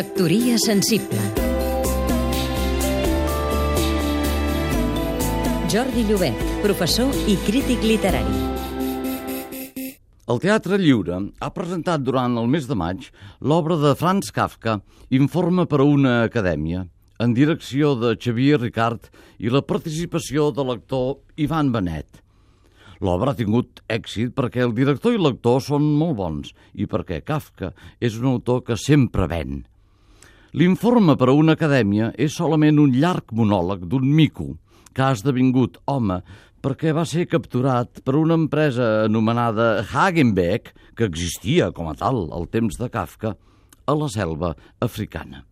Factoria sensible Jordi Llobet, professor i crític literari. El Teatre Lliure ha presentat durant el mes de maig l'obra de Franz Kafka Informe per a una acadèmia, en direcció de Xavier Ricard i la participació de l'actor Ivan Benet. L'obra ha tingut èxit perquè el director i l'actor són molt bons i perquè Kafka és un autor que sempre ven. L'informe per a una acadèmia és solament un llarg monòleg d'un mico que ha esdevingut home perquè va ser capturat per una empresa anomenada Hagenbeck, que existia com a tal al temps de Kafka, a la selva africana.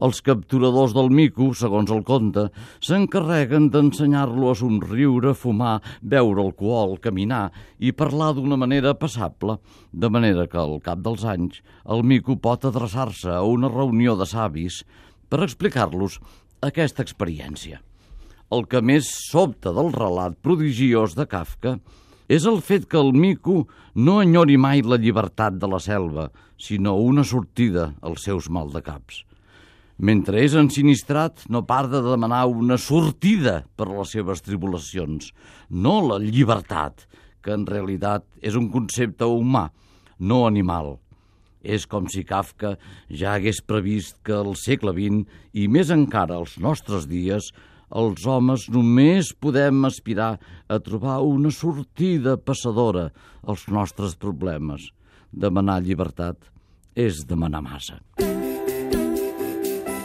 Els capturadors del mico, segons el conte, s'encarreguen d'ensenyar-lo a somriure, fumar, beure alcohol, caminar i parlar d'una manera passable, de manera que al cap dels anys el mico pot adreçar-se a una reunió de savis per explicar-los aquesta experiència. El que més sobta del relat prodigiós de Kafka és el fet que el mico no enyori mai la llibertat de la selva, sinó una sortida als seus maldecaps. Mentre és ensinistrat, no parda de demanar una sortida per a les seves tribulacions, no la llibertat, que en realitat és un concepte humà, no animal. És com si Kafka ja hagués previst que al segle XX, i més encara als nostres dies, els homes només podem aspirar a trobar una sortida passadora als nostres problemes. Demanar llibertat és demanar massa.